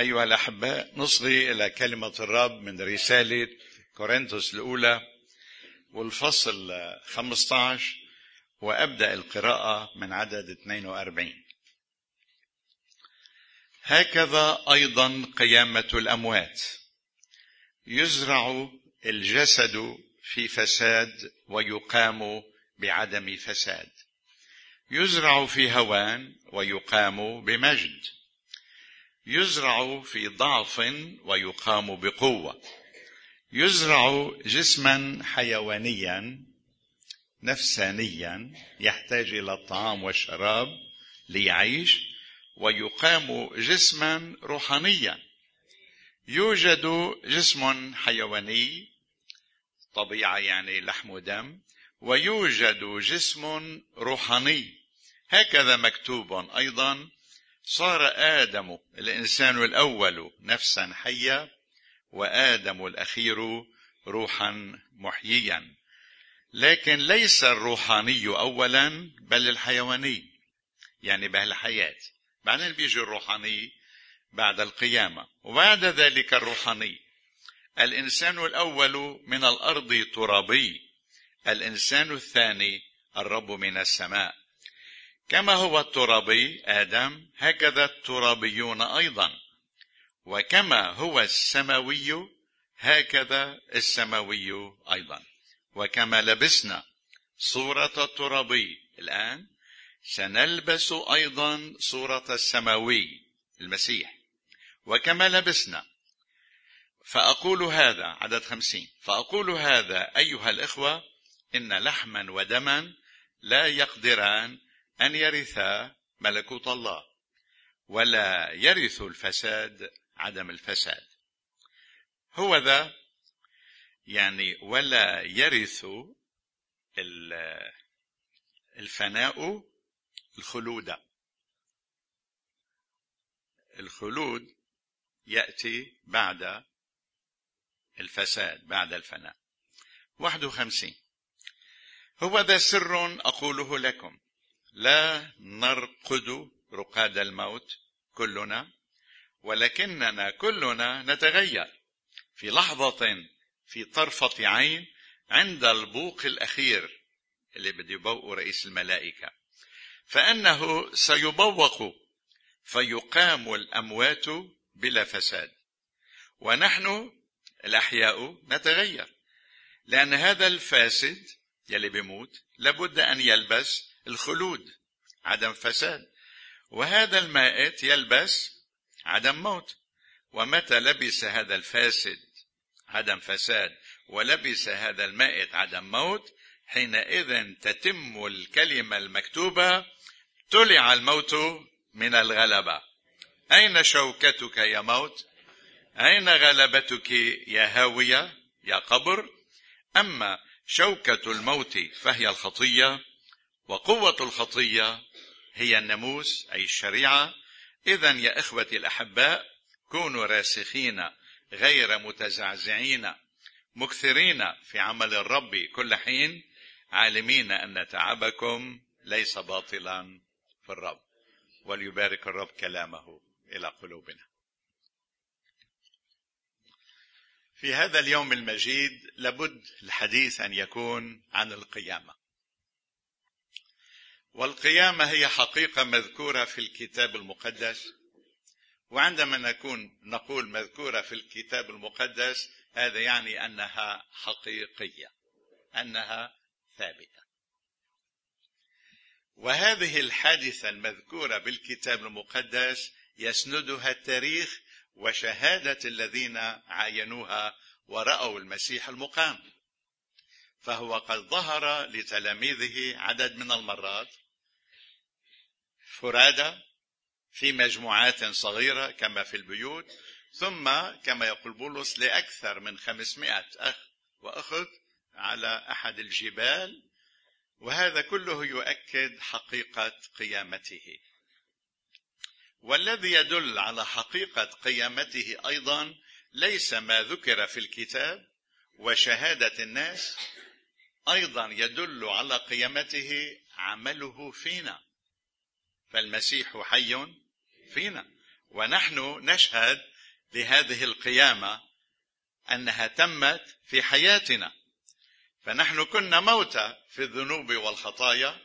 أيها الأحباء نصغي إلى كلمة الرب من رسالة كورنثوس الأولى والفصل 15 وأبدأ القراءة من عدد 42 هكذا أيضا قيامة الأموات. يزرع الجسد في فساد ويقام بعدم فساد. يزرع في هوان ويقام بمجد. يزرع في ضعف ويقام بقوة. يزرع جسما حيوانيا نفسانيا يحتاج إلى الطعام والشراب ليعيش ويقام جسما روحانيا. يوجد جسم حيواني طبيعة يعني لحم ودم ويوجد جسم روحاني. هكذا مكتوب أيضا صار آدم الإنسان الأول نفسا حيه وآدم الأخير روحا محييا. لكن ليس الروحاني اولا بل الحيواني يعني بهالحياه بعدين بيجي الروحاني بعد القيامة وبعد ذلك الروحاني. الإنسان الأول من الأرض ترابي الإنسان الثاني الرب من السماء. كما هو الترابي آدم هكذا الترابيون أيضا. وكما هو السماوي هكذا السماوي أيضا. وكما لبسنا صورة الترابي الآن سنلبس أيضا صورة السماوي المسيح. وكما لبسنا فأقول هذا عدد خمسين. فأقول هذا أيها الإخوة إن لحما ودما لا يقدران أن يرثا ملكوت الله ولا يرث الفساد عدم الفساد. هو ذا يعني ولا يرث الفناء الخلود. الخلود يأتي بعد الفساد بعد الفناء. 51 هو ذا سر أقوله لكم. لا نرقد رقاد الموت كلنا ولكننا كلنا نتغير في لحظة في طرفة عين عند البوق الأخير اللي بده يبوق رئيس الملائكة. فأنه سيبوق فيقام الأموات بلا فساد. ونحن الأحياء نتغير لأن هذا الفاسد يلي بيموت لابد أن يلبس الخلود عدم فساد. وهذا المائت يلبس عدم موت. ومتى لبس هذا الفاسد عدم فساد؟ ولبس هذا المائت عدم موت حينئذ تتم الكلمة المكتوبة تلع الموت من الغلبة. أين شوكتك يا موت؟ أين غلبتك يا هاوية يا قبر؟ أما شوكة الموت فهي الخطية وقوة الخطية هي الناموس أي الشريعة. إذا يا إخوتي الأحباء كونوا راسخين غير متزعزعين مكثرين في عمل الرب كل حين عالمين أن تعبكم ليس باطلا في الرب وليبارك الرب كلامه إلى قلوبنا. في هذا اليوم المجيد لابد الحديث أن يكون عن القيامة. والقيامة هي حقيقة مذكورة في الكتاب المقدس. وعندما نكون نقول مذكورة في الكتاب المقدس هذا يعني أنها حقيقية أنها ثابتة. وهذه الحادثة المذكورة بالكتاب المقدس يسندها التاريخ وشهادة الذين عاينوها ورأوا المسيح المقام. فهو قد ظهر لتلاميذه عدد من المرات فرادى في مجموعات صغيرة كما في البيوت ثم كما يقول بولس لأكثر من خمسمائة أخ وأخت على أحد الجبال وهذا كله يؤكد حقيقة قيامته. والذي يدل على حقيقة قيامته أيضا ليس ما ذكر في الكتاب وشهادة الناس أيضا يدل على قيامته عمله فينا. فالمسيح حي فينا. ونحن نشهد لهذه القيامة أنها تمت في حياتنا. فنحن كنا موتى في الذنوب والخطايا.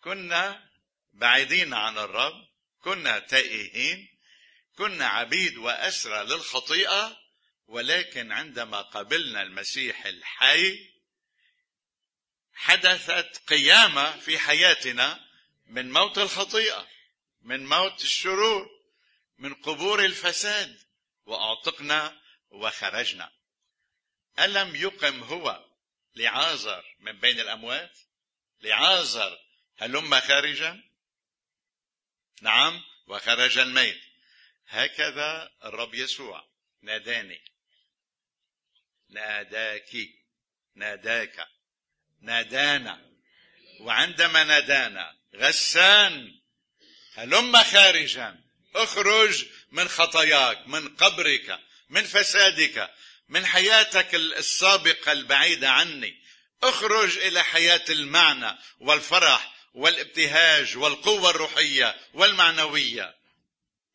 كنا بعيدين عن الرب. كنا تائهين. كنا عبيد وأسرى للخطيئة. ولكن عندما قبلنا المسيح الحي حدثت قيامة في حياتنا. من موت الخطيئة من موت الشرور من قبور الفساد وأعتقنا وخرجنا. ألم يقم هو لعازر من بين الأموات؟ لعازر هلم خارجا؟ نعم وخرج الميت. هكذا الرب يسوع ناداني. ناداك ناداك. نادانا. وعندما نادانا غسان هلم خارجا اخرج من خطاياك من قبرك من فسادك من حياتك السابقة البعيدة عني. اخرج إلى حياة المعنى والفرح والابتهاج والقوة الروحية والمعنوية.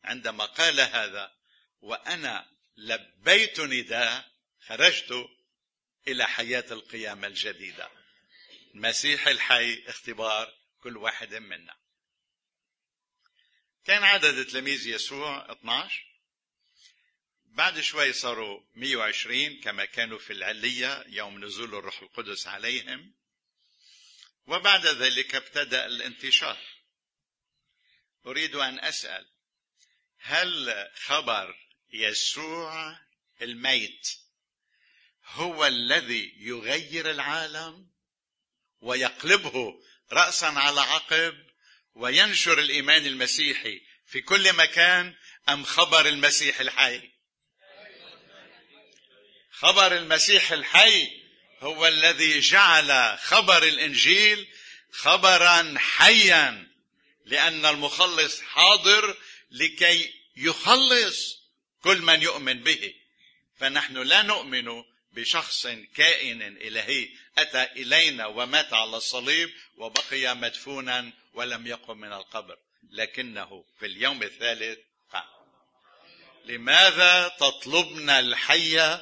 عندما قال هذا وأنا لبيت نداء خرجت إلى حياة القيامة الجديدة. المسيح الحي اختبار. كل واحد منا. كان عدد تلاميذ يسوع 12 بعد شوي صاروا 120 كما كانوا في العلية يوم نزول الروح القدس عليهم. وبعد ذلك ابتدأ الانتشار. أريد أن أسأل هل خبر يسوع الميت هو الذي يغير العالم ويقلبه رأسا على عقب وينشر الإيمان المسيحي في كل مكان أم خبر المسيح الحي؟ خبر المسيح الحي هو الذي جعل خبر الإنجيل خبرا حيا لأن المخلص حاضر لكي يخلص كل من يؤمن به. فنحن لا نؤمن بشخص كائن إلهي أتى إلينا ومات على الصليب وبقي مدفونا ولم يقم من القبر. لكنه في اليوم الثالث قام. لماذا تطلبنا الحي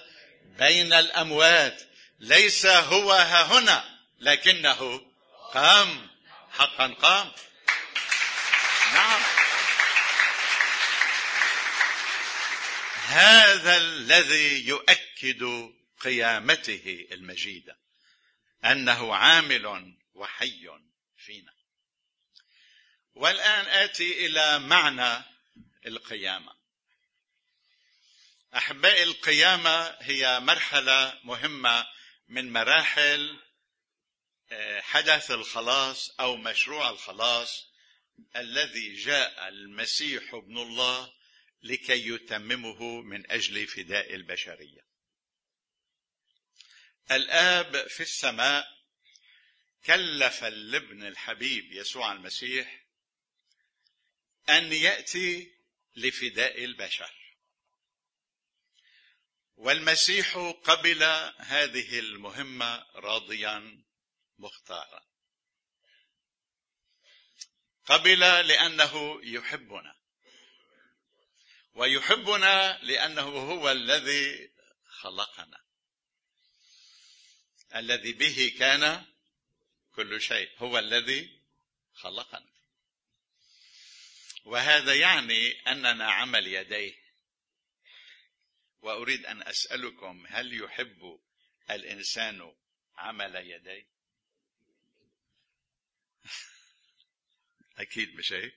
بين الأموات؟ ليس هو ها هنا لكنه قام. حقا قام. نعم. هذا الذي يؤكد قيامته المجيده أنه عامل وحي فينا. والآن آتي إلى معنى القيامة. أحبائي القيامة هي مرحلة مهمة من مراحل آه، حدث الخلاص أو مشروع الخلاص الذي جاء المسيح ابن الله لكي يتممه من أجل فداء البشرية. الآب في السماء كلف الابن الحبيب يسوع المسيح أن يأتي لفداء البشر. والمسيح قبل هذه المهمة راضيا مختارا. قبل لأنه يحبنا. ويحبنا لأنه هو الذي خلقنا. الذي به كان كل شيء هو الذي خلقنا. وهذا يعني أننا عمل يديه. وأريد أن أسألكم هل يحب الإنسان عمل يديه؟ أكيد مش هيك.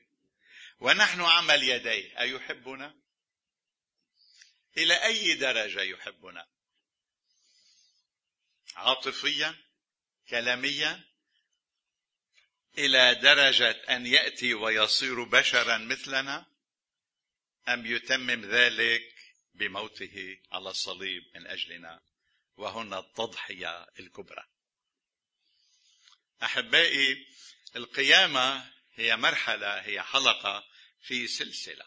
ونحن عمل يديه أيحبنا؟ إلى أي درجة يحبنا؟ عاطفيا كلاميا إلى درجة أن يأتي ويصير بشرا مثلنا أم يتمم ذلك بموته على الصليب من أجلنا وهنا التضحية الكبرى. أحبائي القيامة هي مرحلة هي حلقة في سلسلة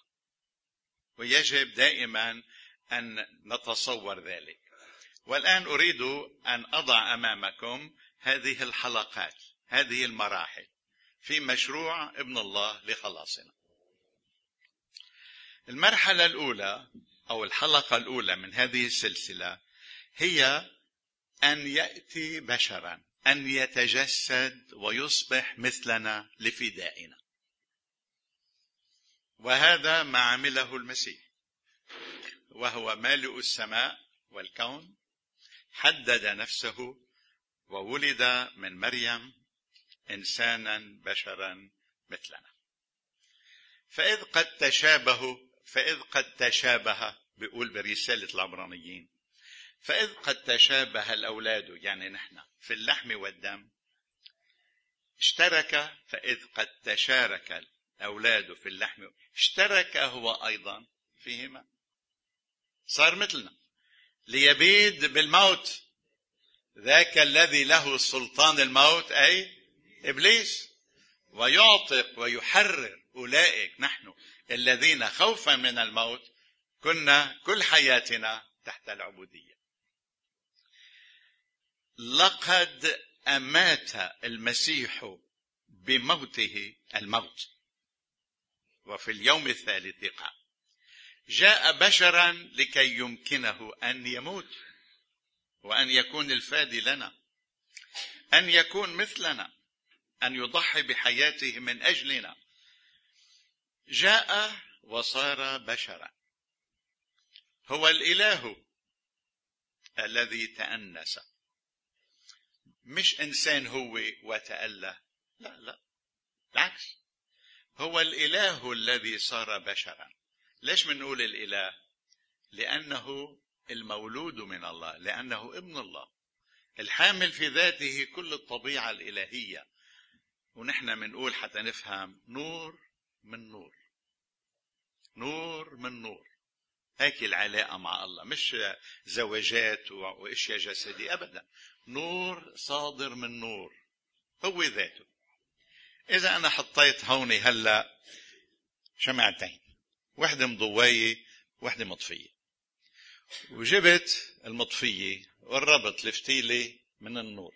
ويجب دائما أن نتصور ذلك. والآن أريد أن أضع أمامكم هذه الحلقات هذه المراحل في مشروع ابن الله لخلاصنا. المرحلة الأولى أو الحلقة الأولى من هذه السلسلة هي أن يأتي بشرا أن يتجسد ويصبح مثلنا لفدائنا. وهذا ما عمله المسيح وهو مالئ السماء والكون حدد نفسه وولد من مريم إنسانا بشرا مثلنا. فإذ قد تشابهوا فإذ قد تشابه بيقول برسالة العبرانيين فإذ قد تشابه الأولاد يعني نحن في اللحم والدم اشترك فإذ قد تشارك الأولاد في اللحم اشترك هو أيضا فيهما. صار مثلنا. ليبيد بالموت. ذاك الذي له سلطان الموت أي إبليس. ويعتق ويحرر أولئك نحن الذين خوفا من الموت. كنا كل حياتنا تحت العبودية. لقد أمات المسيح بموته الموت. وفي اليوم الثالث قام جاء بشرا لكي يمكنه أن يموت وأن يكون الفادي لنا أن يكون مثلنا أن يضحي بحياته من أجلنا. جاء وصار بشرا. هو الإله الذي تأنس. مش إنسان هو وتاله لا لا. بالعكس. هو الإله الذي صار بشرا. ليش بنقول الإله؟ لأنه المولود من الله لأنه ابن الله. الحامل في ذاته كل الطبيعة الإلهية. ونحن بنقول حتى نفهم نور من نور. نور من نور. هيك العلاقة مع الله. مش زواجات وأشياء جسدية ابدا. نور صادر من نور. هو ذاته. إذا أنا حطيت هوني هلأ شمعتين وحدة مضوية وحدة مطفية. وجبت المطفية وقربت الفتيلة من النور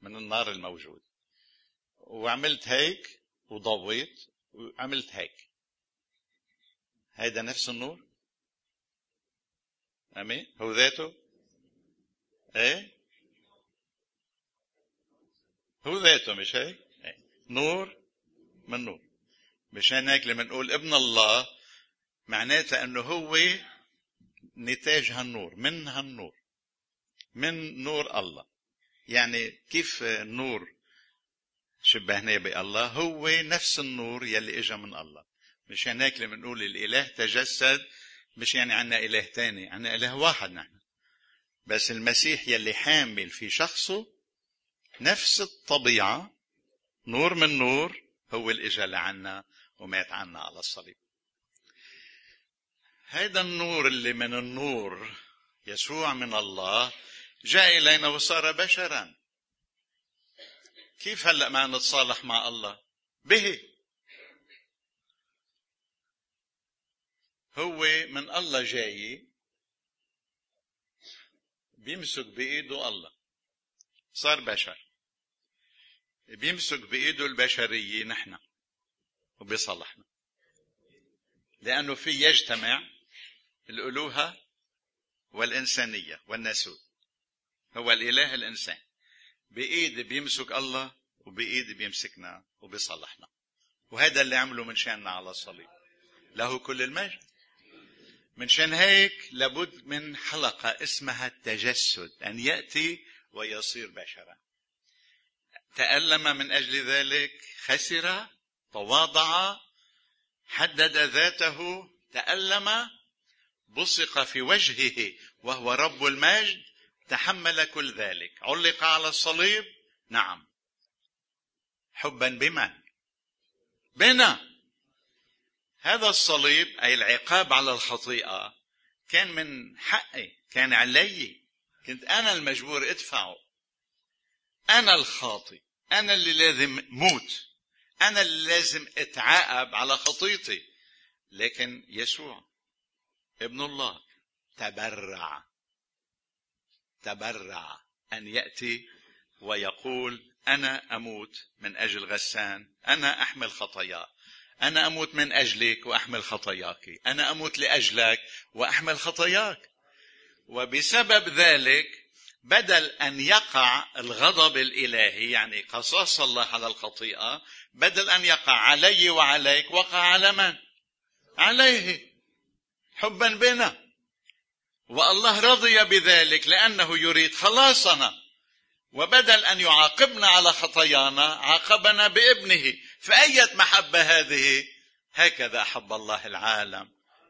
من النار الموجود. وعملت هيك وضويت وعملت هيك. هيدا نفس النور؟ امين هو ذاته؟ إيه؟ هو ذاته مش هيك؟ إيه. نور من نور. مشان هيك لما نقول ابن الله معناتها انه هو نتاج هالنور من هالنور من نور الله. يعني كيف النور شبهناه بالله؟ هو نفس النور يلي اجى من الله. مشان هيك لما نقول الإله تجسد مش يعني عنا إله تاني عنا إله واحد نحن. بس المسيح يلي حامل في شخصه نفس الطبيعة نور من نور هو اللي اجى لعنا ومات عنا على الصليب. هيدا النور اللي من النور يسوع من الله جاء إلينا وصار بشرا. كيف هلأ ما نتصالح مع الله؟ به. هو من الله جاي بيمسك بإيده الله. صار بشر. بيمسك بإيده البشرية نحن وبيصلحنا لأنه في يجتمع الألوهة والإنسانية والناسوت هو الإله الإنسان. بإيد بيمسك الله وبإيد بيمسكنا وبيصلحنا. وهذا اللي عمله من شأننا على الصليب. له كل المجد. من شأن هيك لابد من حلقة اسمها التجسد أن يأتي ويصير بشرا. تألم من أجل ذلك خسر تواضع حدد ذاته تألم بصق في وجهه وهو رب المجد تحمل كل ذلك. علق على الصليب؟ نعم. حبا بمن؟ بنا. هذا الصليب أي العقاب على الخطيئة كان من حقي كان علي. كنت أنا المجبور ادفعه. أنا الخاطي أنا اللي لازم موت. أنا اللي لازم أتعاقب على خطيتي لكن يسوع ابن الله تبرع. تبرع أن يأتي ويقول أنا أموت من أجل غسان أنا أحمل خطاياه أنا أموت من أجلك وأحمل خطاياك. أنا أموت لأجلك وأحمل خطاياك. وبسبب ذلك بدل أن يقع الغضب الإلهي يعني قصاص الله على الخطيئة بدل أن يقع علي وعليك وقع على من؟ عليه. حبا بنا. والله رضي بذلك لأنه يريد خلاصنا. وبدل أن يعاقبنا على خطايانا عاقبنا بابنه. فأية محبة هذه؟ هكذا أحب الله العالم.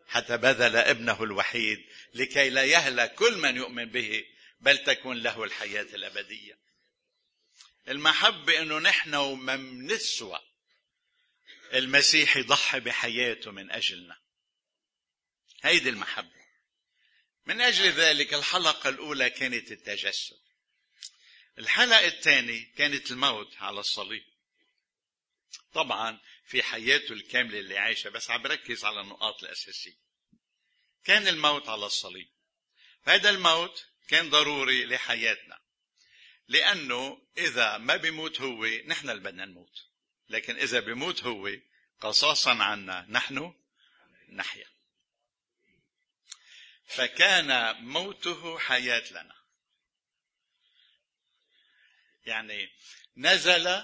حتى بذل ابنه الوحيد لكي لا يهلك كل من يؤمن به بل تكون له الحياة الأبدية. المحبة أنه نحن وما منسوى المسيح يضحي بحياته من أجلنا. هيدي المحبة. من أجل ذلك الحلقة الأولى كانت التجسد. الحلقة الثانية كانت الموت على الصليب. طبعا في حياته الكاملة اللي عايشة بس عم بركز على النقاط الأساسية. كان الموت على الصليب. هذا الموت كان ضروري لحياتنا. لأنه إذا ما بيموت هو نحن اللي بدنا نموت. لكن إذا بيموت هو قصاصا عنا نحن نحيا. فكان موته حياة لنا. يعني نزل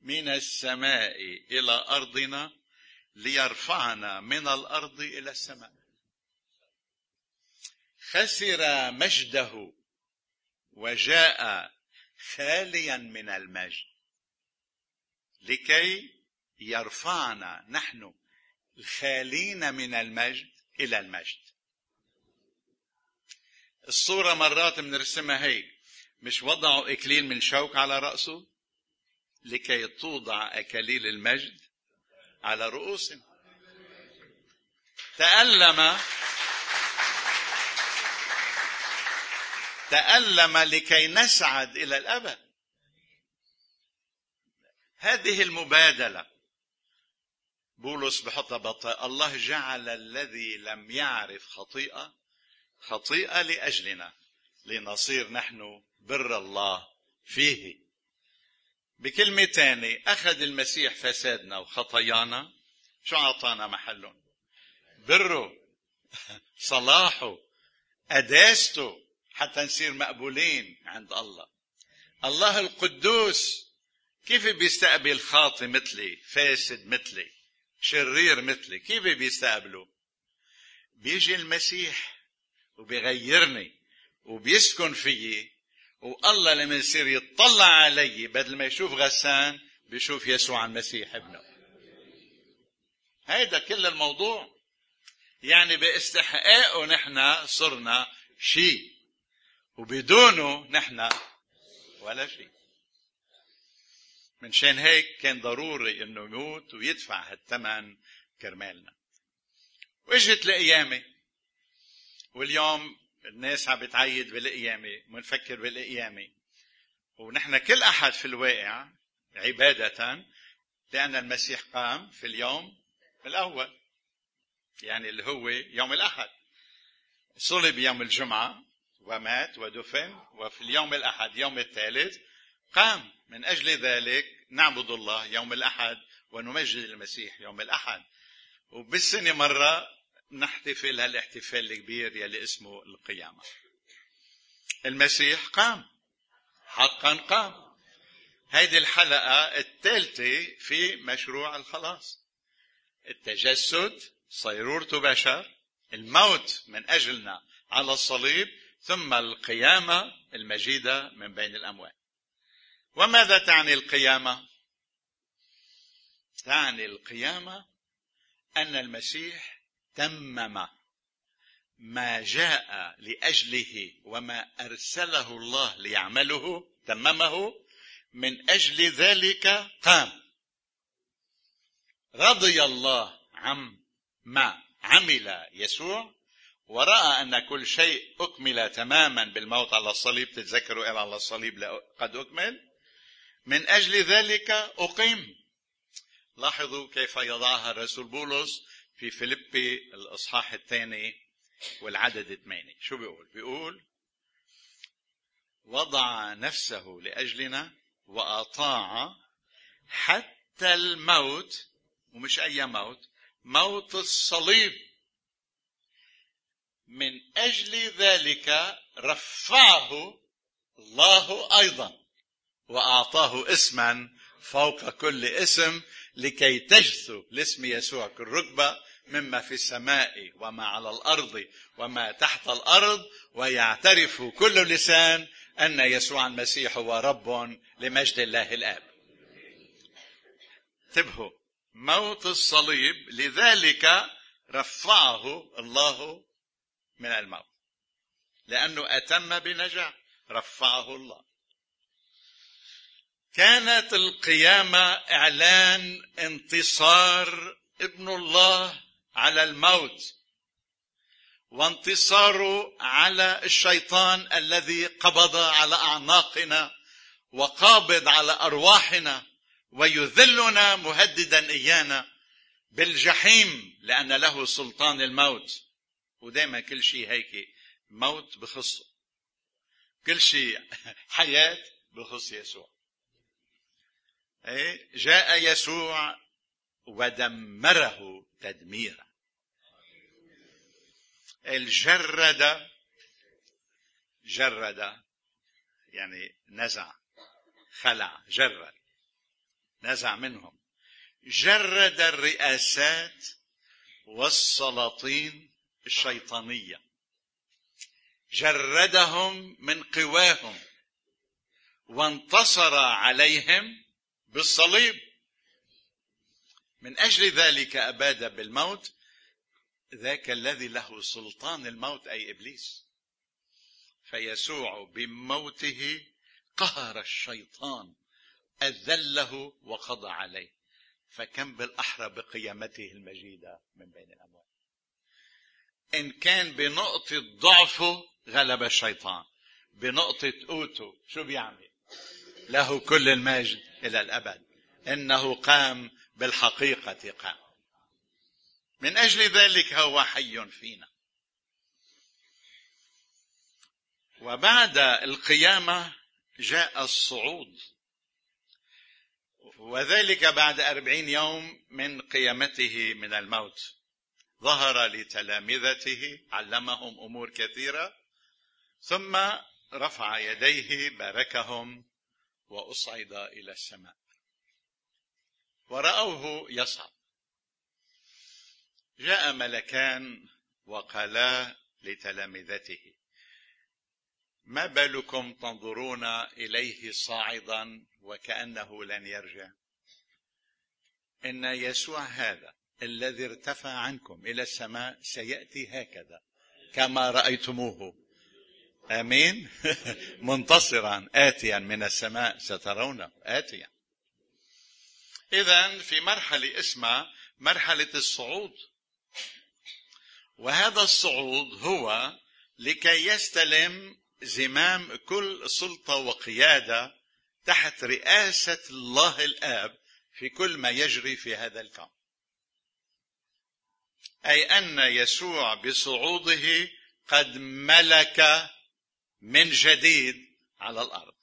من السماء إلى أرضنا ليرفعنا من الأرض إلى السماء. خسر مجده وجاء خاليا من المجد لكي يرفعنا نحن الخالين من المجد إلى المجد. الصورة مرات بنرسمها هيك. مش وضعوا إكليل من شوك على رأسه؟ لكي توضع أكاليل المجد على رؤوسنا تألم. تألم لكي نسعد إلى الأبد. هذه المبادلة. بولس بحطها بطاء الله جعل الذي لم يعرف خطيئة خطيئة لأجلنا لنصير نحن بر الله فيه. بكلمة تانية أخذ المسيح فسادنا وخطايانا. شو أعطانا محلهم بره صلاحه قداسته حتى نصير مقبولين عند الله. الله القدوس كيف بيستقبل خاطي مثلي فاسد مثلي شرير مثلي كيف بيستقبله؟ بيجي المسيح وبيغيرني وبيسكن فيي والله لما يصير يطلع علي بدل ما يشوف غسان بيشوف يسوع المسيح ابنه. هيدا كل الموضوع. يعني باستحقاقه نحن صرنا شيء وبدونه نحن ولا شيء من شان هيك كان ضروري إنه يموت ويدفع هالثمن كرمالنا. وإجت القيامة واليوم الناس عم بتعيد بالقيامة ونفكر بالقيامة. ونحن كل أحد في الواقع عبادة لأن المسيح قام في اليوم الأول يعني اللي هو يوم الأحد. صلب يوم الجمعة ومات ودفن وفي اليوم الأحد يوم الثالث قام. من أجل ذلك نعبد الله يوم الأحد ونمجد المسيح يوم الأحد. وبالسنة مرة نحتفل هالاحتفال الكبير يلي اسمه القيامة. المسيح قام. حقا قام. هذه الحلقة الثالثة في مشروع الخلاص. التجسد صيرورة بشر الموت من أجلنا على الصليب ثم القيامة المجيدة من بين الأموات وماذا تعني القيامة؟ تعني القيامة أن المسيح تمم ما جاء لأجله وما أرسله الله ليعمله تممه من أجل ذلك قام. رضي الله عم ما عمل يسوع ورأى أن كل شيء أكمل تماما بالموت على الصليب تتذكروا قال على الصليب قد أكمل. من أجل ذلك أقيم. لاحظوا كيف يضعها الرسول بولس في فيلبي الإصحاح الثاني والعدد ثمانية شو بيقول؟ بيقول وضع نفسه لأجلنا وأطاع حتى الموت ومش أي موت موت الصليب. من أجل ذلك رفعه الله أيضا وأعطاه اسما فوق كل اسم لكي تجثو لاسم يسوع كل ركبة مما في السماء وما على الأرض وما تحت الأرض ويعترف كل لسان أن يسوع المسيح هو رب لمجد الله الآب. انتبهوا موت الصليب لذلك رفعه الله من الموت لأنه أتم بنجاح رفعه الله. كانت القيامة إعلان انتصار ابن الله على الموت. وانتصاره على الشيطان الذي قبض على أعناقنا وقابض على أرواحنا ويذلنا مهددا إيانا بالجحيم لأن له سلطان الموت. ودائما كل شيء هيك موت بخصه. كل شيء حياة بخص يسوع. جاء يسوع ودمره تدميرا. الجرد جرد يعني نزع خلع جرد نزع منهم. جرد الرئاسات والسلاطين الشيطانية. جردهم من قواهم وانتصر عليهم بالصليب. من أجل ذلك أباد بالموت ذاك الذي له سلطان الموت أي إبليس. فيسوع بموته قهر الشيطان أذله وقضى عليه. فكم بالاحرى بقيامته المجيدة من بين الاموات إن كان بنقطة ضعفه غلب الشيطان بنقطة قوته شو بيعمل؟ له كل المجد. إلى الأبد. إنه قام بالحقيقة قام. من أجل ذلك هو حي فينا. وبعد القيامة جاء الصعود. وذلك بعد أربعين يوم من قيامته من الموت. ظهر لتلامذته علمهم أمور كثيرة ثم رفع يديه باركهم وأصعد إلى السماء. ورأوه يصعد. جاء ملكان وقالا لتلامذته. ما بالكم تنظرون إليه صاعدا وكأنه لن يرجع? إن يسوع هذا الذي ارتفع عنكم إلى السماء سيأتي هكذا كما رأيتموه. آمين. منتصرا اتيا من السماء سترونه. اتيا. اذا في مرحلة اسمها مرحلة الصعود. وهذا الصعود هو لكي يستلم زمام كل سلطة وقيادة تحت رئاسة الله الآب في كل ما يجري في هذا الكون. أي أن يسوع بصعوده قد ملك من جديد على الأرض.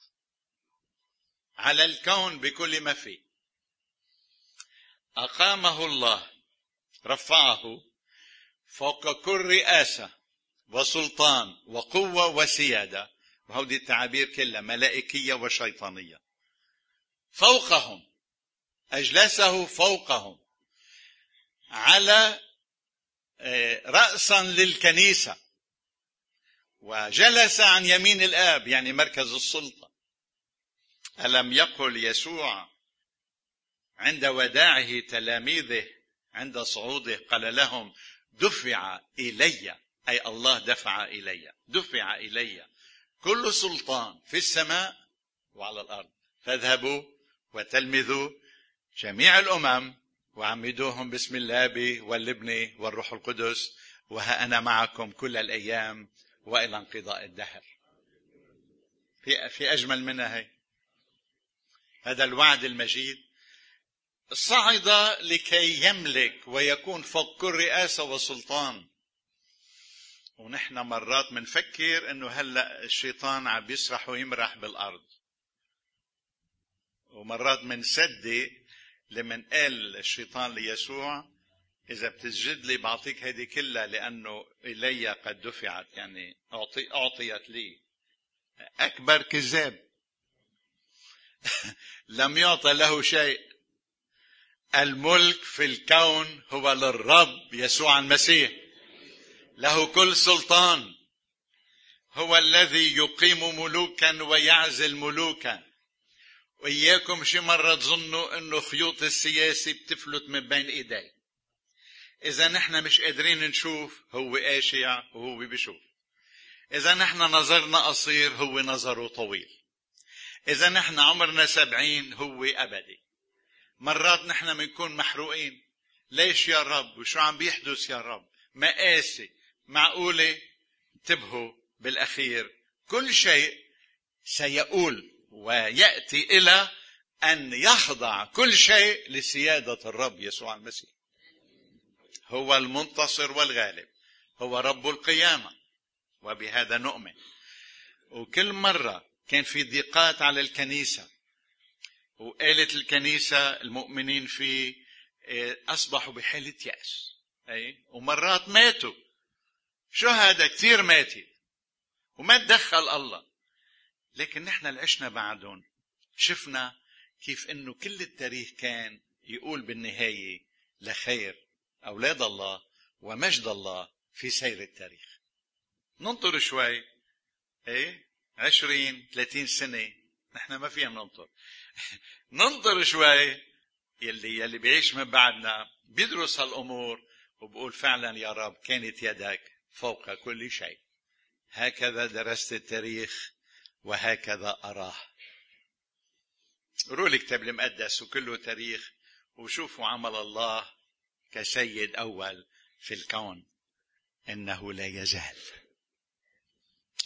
على الكون بكل ما فيه. أقامه الله رفعه فوق كل رئاسة وسلطان وقوة وسيادة. وهودي التعابير كلها ملائكية وشيطانية. فوقهم أجلسه فوقهم. على راسا للكنيسة. وجلس عن يمين الآب يعني مركز السلطة. ألم يقل يسوع عند وداعه تلاميذه عند صعوده قال لهم دفع إلي. أي الله دفع إلي. دفع إلي. كل سلطان في السماء وعلى الأرض. فاذهبوا وتلمذوا جميع الأمم وعمدوهم باسم الاب والابن والروح القدس وها أنا معكم كل الأيام وإلى انقضاء الدهر. في في أجمل منها هي. هذا الوعد المجيد. صعد لكي يملك ويكون فوق كل رئاسة وسلطان. ونحن مرات بنفكر إنه هلأ الشيطان عم بيسرح ويمرح بالأرض. ومرات بنصدق لمن قال الشيطان ليسوع إذا بتسجد لي بعطيك هذه كلها لأنه إلي قد دفعت يعني أعطي أعطيت لي. أكبر كذاب. لم يعطى له شيء. الملك في الكون هو للرب يسوع المسيح. له كل سلطان. هو الذي يقيم ملوكا ويعزل ملوكا. وإياكم شي مرة تظنوا إنه خيوط السياسي بتفلت من بين إيدي. إذا نحن مش قادرين نشوف هو اشع وهو بيشوف. إذا نحن نظرنا قصير هو نظره طويل. إذا نحن عمرنا سبعين هو أبدي. مرات نحن بنكون محروقين. ليش يا رب؟ وشو عم بيحدث يا رب؟ مقاسي معقولة؟ انتبهوا بالأخير. كل شيء سيؤول ويأتي إلى أن يخضع كل شيء لسيادة الرب يسوع المسيح. هو المنتصر والغالب هو رب القيامة وبهذا نؤمن. وكل مرة كان في ضيقات على الكنيسة وقالت الكنيسة المؤمنين فيه إيه، أصبحوا بحالة يأس. أي؟ ومرات ماتوا. شو هذا؟ كثير ماتت. وما تدخل الله. لكن نحن اللي عشنا بعدهم. شفنا كيف إنه كل التاريخ كان يقول بالنهاية لخير. أولاد الله ومجد الله في سير التاريخ. ننطر شوي. إيه؟ عشرين ثلاثين سنة. نحن ما فينا ننطر ننطر شوي. يلي يلي بيعيش من بعدنا بيدرس هالأمور وبقول فعلا يا رب كانت يدك فوق كل شيء. هكذا درست التاريخ وهكذا أراه. قروا الكتاب المقدس وكله تاريخ وشوفوا عمل الله. كسيد أول في الكون. إنه لا يزال.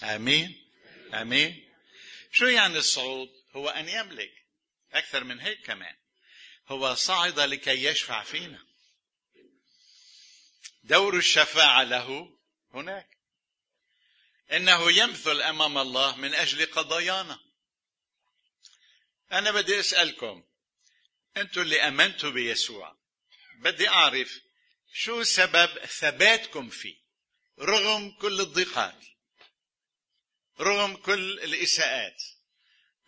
آمين؟ آمين؟ شو يعني الصعود؟ هو أن يملك. أكثر من هيك كمان. هو صعد لكي يشفع فينا. دور الشفاعة له هناك. إنه يمثل أمام الله من أجل قضايانا. أنا بدي أسألكم. أنتم اللي أمنتوا بيسوع. بدي أعرف شو سبب ثباتكم فيه رغم كل الضيقات رغم كل الإساءات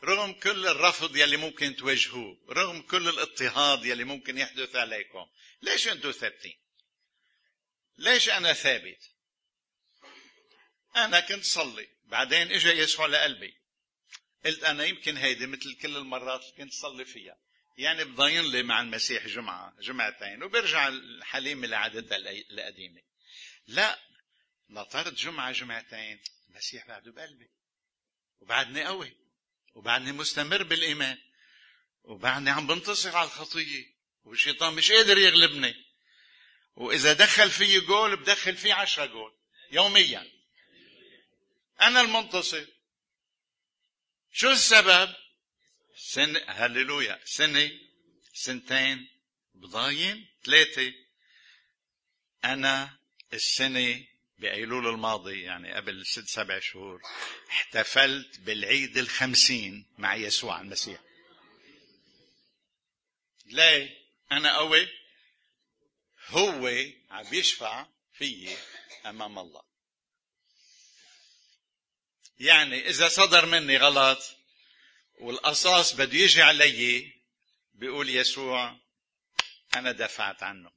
رغم كل الرفض يلي ممكن تواجهوه رغم كل الاضطهاد يلي ممكن يحدث عليكم. ليش أنتم ثابتين؟ ليش أنا ثابت؟ أنا كنت صلي بعدين اجى يسوع لقلبي. قلت أنا يمكن هيدي مثل كل المرات اللي كنت صلي فيها. يعني بضاين لي مع المسيح جمعة جمعتين وبرجع الحليم لعادتها القديمة. لا نطرت جمعة جمعتين المسيح بعده بقلبي وبعدني قوي وبعدني مستمر بالإيمان وبعدني عم بنتصر على الخطية والشيطان مش قادر يغلبني. وإذا دخل في جول بدخل فيه عشرة جول يوميا. أنا المنتصر شو السبب؟ سنة هللويا سنة سنتين بضاين ثلاثة أنا السنة بأيلول الماضي يعني قبل ست سبع شهور احتفلت بالعيد الخمسين مع يسوع المسيح ليه أنا قوي هو عم يشفع فيي أمام الله يعني إذا صدر مني غلط والقصاص بده يجي علي بيقول يسوع أنا دفعت عنه.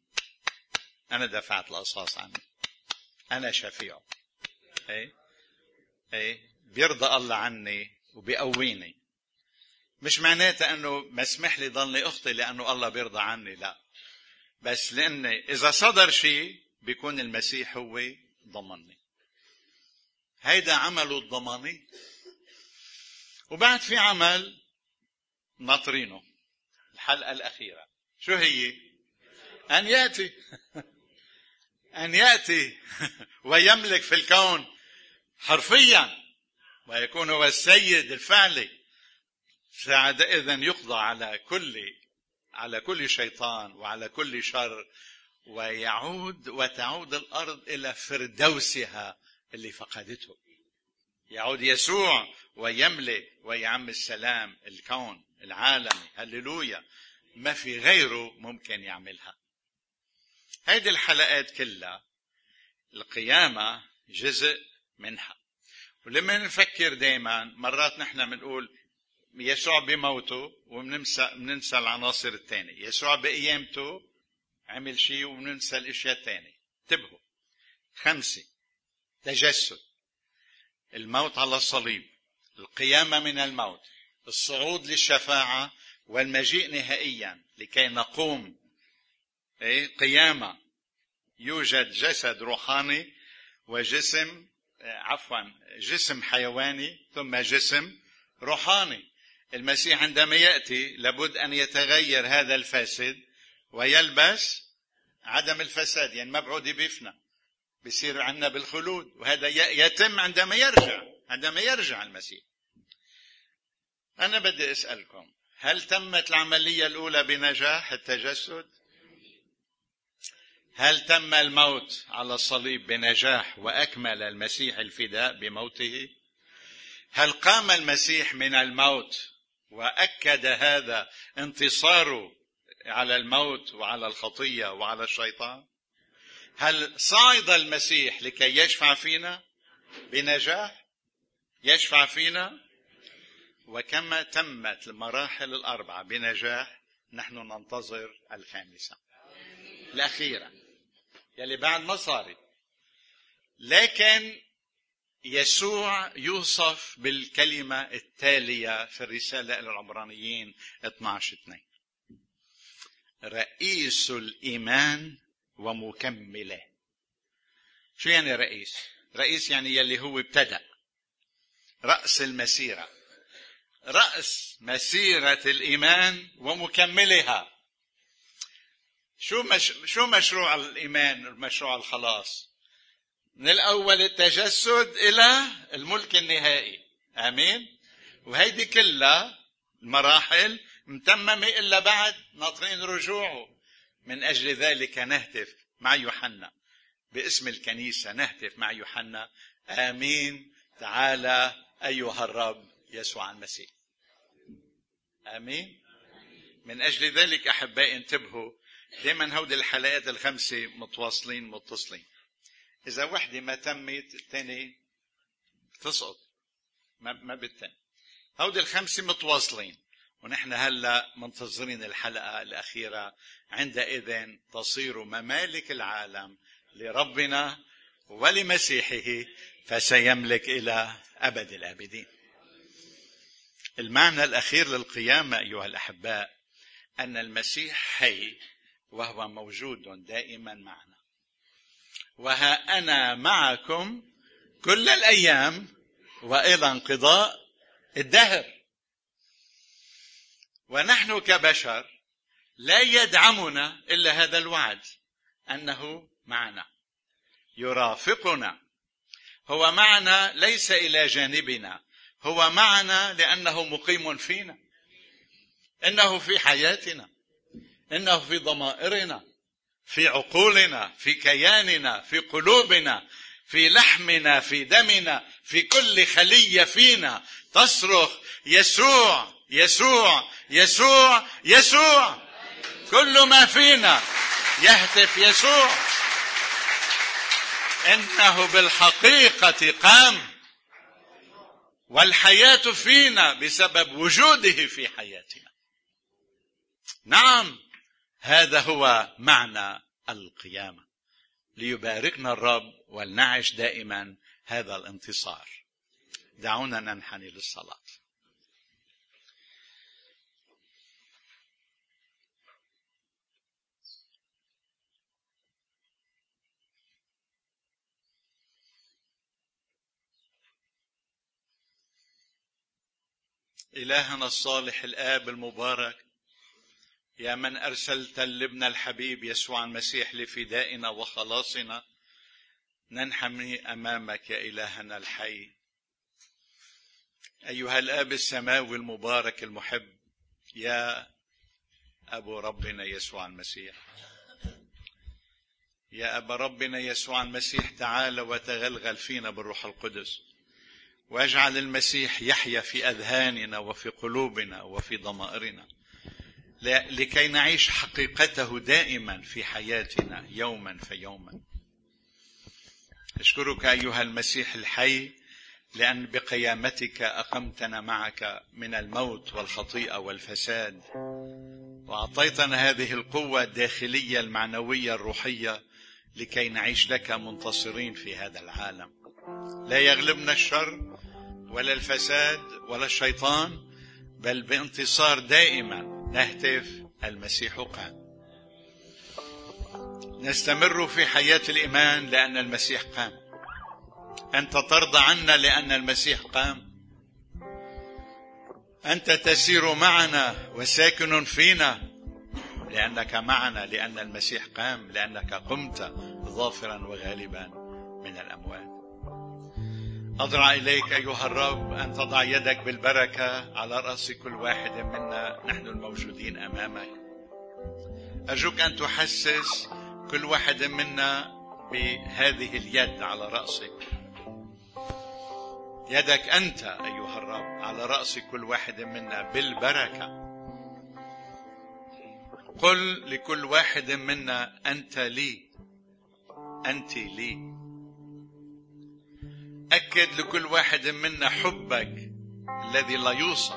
أنا دفعت القصاص عنه. أنا شفيعه. أي أي بيرضى الله عني وبيقويني. مش معناتها إنه مسمح لي ضلني اخطي لأنه الله بيرضى عني لا. بس لأن إذا صدر شيء بيكون المسيح هو ضمني. هيدا عمله الضماني. وبعد في عمل ناطرينه الحلقة الأخيرة. شو هي؟ أن يأتي. أن يأتي ويملك في الكون حرفيا ويكون هو السيد الفعلي. فعندئذ يقضى على كل على كل شيطان وعلى كل شر ويعود وتعود الأرض إلى فردوسها اللي فقدته. يعود يسوع ويملك ويعم السلام الكون العالمي. هللويا. ما في غيره ممكن يعملها. هيدي الحلقات كلها القيامة جزء منها. ولما نفكر دائما مرات نحن بنقول يسوع بموته وبننسى بننسى العناصر الثانية. يسوع بقيامته عمل شيء وبننسى الأشياء الثانية. انتبهوا. خمسة. تجسد. الموت على الصليب القيامة من الموت الصعود للشفاعة والمجيء نهائيا لكي نقوم. إيه؟ قيامة. يوجد جسد روحاني وجسم عفوا جسم حيواني ثم جسم روحاني. المسيح عندما يأتي لابد أن يتغير هذا الفاسد ويلبس عدم الفساد يعني مبعوث بيفنى بيصير عندنا بالخلود. وهذا يتم عندما يرجع عندما يرجع المسيح. أنا بدي أسألكم هل تمت العملية الأولى بنجاح التجسد؟ هل تم الموت على الصليب بنجاح وأكمل المسيح الفداء بموته؟ هل قام المسيح من الموت وأكد هذا انتصاره على الموت وعلى الخطية وعلى الشيطان؟ هل صعد المسيح لكي يشفع فينا؟ بنجاح يشفع فينا؟ وكما تمت المراحل الأربعة بنجاح نحن ننتظر الخامسة. الأخيرة يلي بعد ما صارت. لكن يسوع يوصف بالكلمة التالية في الرسالة إلى العبرانيين 12 2 رئيس الإيمان ومكملة. شو يعني رئيس؟ رئيس يعني يلي هو ابتدأ. رأس المسيرة. رأس مسيرة الإيمان ومكملها. شو مش شو مشروع الإيمان؟ مشروع الخلاص. من الأول التجسد إلى الملك النهائي. آمين؟ وهيدي كلها المراحل متممة إلا بعد ناطرين رجوعه. من أجل ذلك نهتف مع يوحنا. باسم الكنيسة نهتف مع يوحنا. آمين. تعالى أيها الرب يسوع المسيح. آمين. من أجل ذلك أحبائي انتبهوا دائما هودي الحلقات الخمسة متواصلين متصلين. إذا وحدة ما تمت الثانية بتسقط ما ما بتتم. هودي الخمسة متواصلين. ونحن هلا منتظرين الحلقة الأخيرة. عندئذ تصير ممالك العالم لربنا ولمسيحه فسيملك إلى أبد الآبدين. المعنى الأخير للقيامة أيها الأحباء أن المسيح حي وهو موجود دائما معنا. وها أنا معكم كل الأيام والى انقضاء الدهر. ونحن كبشر لا يدعمنا إلا هذا الوعد أنه معنا يرافقنا. هو معنا ليس إلى جانبنا هو معنا لأنه مقيم فينا إنه في حياتنا إنه في ضمائرنا في عقولنا في كياننا في قلوبنا في لحمنا في دمنا في كل خلية فينا تصرخ يسوع. يسوع يسوع يسوع. كل ما فينا يهتف يسوع. إنه بالحقيقة قام. والحياة فينا بسبب وجوده في حياتنا. نعم هذا هو معنى القيامة. ليباركنا الرب ولنعش دائما هذا الانتصار. دعونا ننحني للصلاة. إلهنا الصالح الآب المبارك يا من أرسلت الابن الحبيب يسوع المسيح لفدائنا وخلاصنا ننحني أمامك يا إلهنا الحي. أيها الآب السماوي المبارك المحب يا ابو ربنا يسوع المسيح. يا ابا ربنا يسوع المسيح تعال وتغلغل فينا بالروح القدس. واجعل المسيح يحيا في أذهاننا وفي قلوبنا وفي ضمائرنا. لكي نعيش حقيقته دائما في حياتنا يوما فيوما. أشكرك أيها المسيح الحي لأن بقيامتك أقمتنا معك من الموت والخطيئة والفساد. وأعطيتنا هذه القوة الداخلية المعنوية الروحية لكي نعيش لك منتصرين في هذا العالم. لا يغلبنا الشر ولا الفساد ولا الشيطان بل بانتصار دائما نهتف المسيح قام نستمر في حياة الإيمان لأن المسيح قام أنت ترضى عنا لأن المسيح قام أنت تسير معنا وساكن فينا لأنك معنا لأن المسيح قام لأنك قمت ظافرا وغالبا من الأموات. أضرع إليك أيها الرب أن تضع يدك بالبركة على رأس كل واحد منا. نحن الموجودين أمامك. أرجوك أن تحسس كل واحد منا بهذه اليد على رأسك. يدك أنت أيها الرب على رأس كل واحد منا بالبركة. قل لكل واحد منا أنت لي. أنت لي. أكد لكل واحد منا حبك الذي لا يوصف.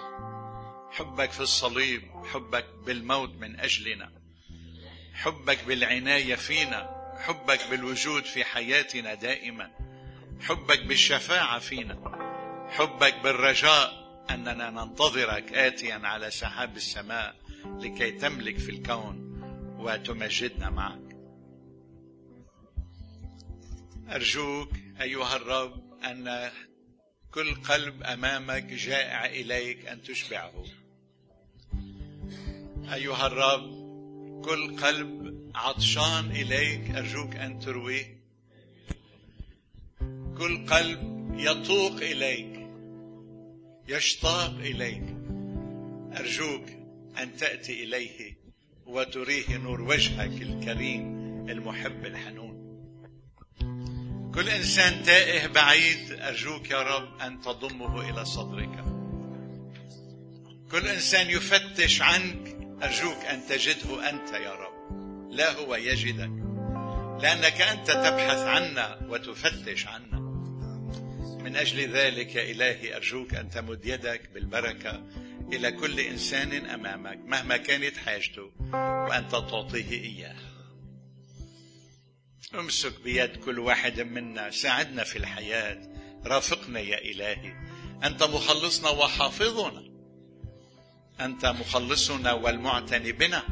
حبك في الصليب حبك بالموت من أجلنا. حبك بالعناية فينا حبك بالوجود في حياتنا دائما. حبك بالشفاعة فينا. حبك بالرجاء أننا ننتظرك آتيا على سحاب السماء لكي تملك في الكون وتمجدنا معك. أرجوك أيها الرب أن كل قلب أمامك جائع إليك أن تشبعه. أيها الرب كل قلب عطشان إليك أرجوك أن ترويه. كل قلب يطوق إليك يشتاق إليك أرجوك أن تأتي إليه وتريه نور وجهك الكريم المحب الحنون. كل إنسان تائه بعيد أرجوك يا رب أن تضمه إلى صدرك. كل إنسان يفتش عنك أرجوك أن تجده أنت يا رب. لا هو يجدك لأنك أنت تبحث عنا وتفتش عنا. من أجل ذلك إلهي أرجوك أن تمد يدك بالبركة إلى كل إنسان أمامك مهما كانت حاجته وأنت تعطيه إياه. أمسك بيد كل واحد منا ساعدنا في الحياة رافقنا يا إلهي. أنت مخلصنا وحافظنا. أنت مخلصنا والمعتني بنا.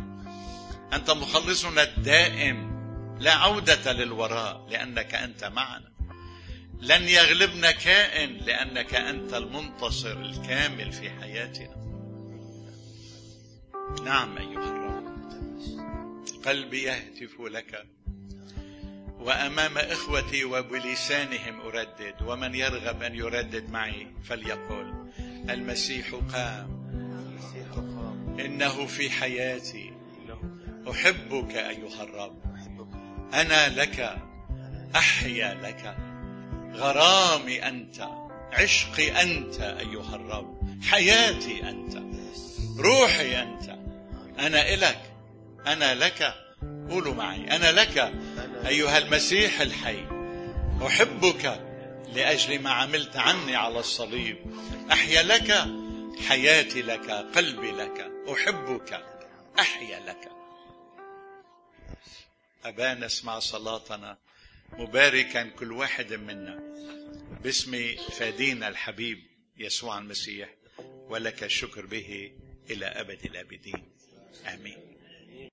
أنت مخلصنا الدائم. لا عودة للوراء لأنك أنت معنا. لن يغلبنا كائن لأنك أنت المنتصر الكامل في حياتنا. نعم أيها الرب. قلبي يهتف لك. وأمام إخوتي وبلسانهم أردد ومن يرغب أن يردد معي فليقل المسيح قام. إنه في حياتي. أحبك أيها الرب. أنا لك. أحيا لك. غرامي أنت. عشقي أنت أيها الرب. حياتي أنت. روحي أنت. أنا إلك. أنا لك. قولوا معي. أنا لك. أيها المسيح الحي أحبك لأجل ما عملت عني على الصليب. أحيا لك حياتي لك قلبي لك أحبك أحيا لك. أبانا اسمع صلاتنا مباركا كل واحد منا. باسم فادينا الحبيب يسوع المسيح ولك الشكر به إلى أبد الأبدين. آمين.